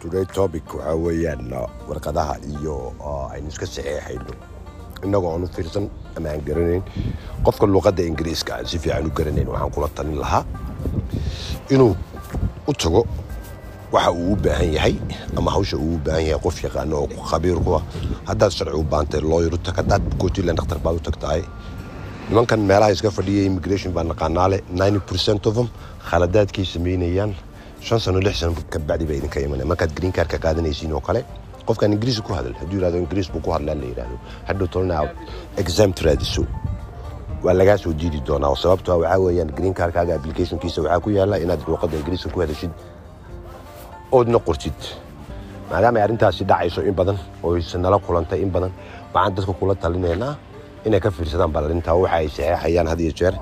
today topic waxaa weeyaan warqadaha iyo aynu iska saxeexayno innagoo aan u fiirsan ama aan garanayn qofka luuqadda ingiriiska aan si fiican u garanayn waxaan kula talin lahaa inuu u tago waxa uu u baahan yahay ama hawsha uu u baahan yahay qof yaqaano oo khabiir ku ah. Haddaad sharci u baantay looyar u tag haddaad gootiland dhakhtar baad u tagtahay nimankan meelaha iska fadhiya immigration baa naqaanaale ninety percent of them khaladaadkay samaynayaan shan sano lix sano ka bacdi baa idinka imanaya markaad green card ka qaadanaysiin oo kale qofkaan ingiriisi ku hadal hadduu yidhahdo ingiriis buu ku hadlaa la yidhahdo hadhow tolna aad exam raadiso waa lagaa soo diidi doonaa sababto waxaa weeyaan green cardkaaga applicationkiisa waxaa ku yaalla inaad luuqadda ingiriiska ku hadashid oodna qortid maadaama ay arrintaasi dhacayso in badan oo is nala kulantay in badan waxaan dadka kula talinaynaa inay ka fiirsadaan bal waxa ay saxeexayaan had iyo jeer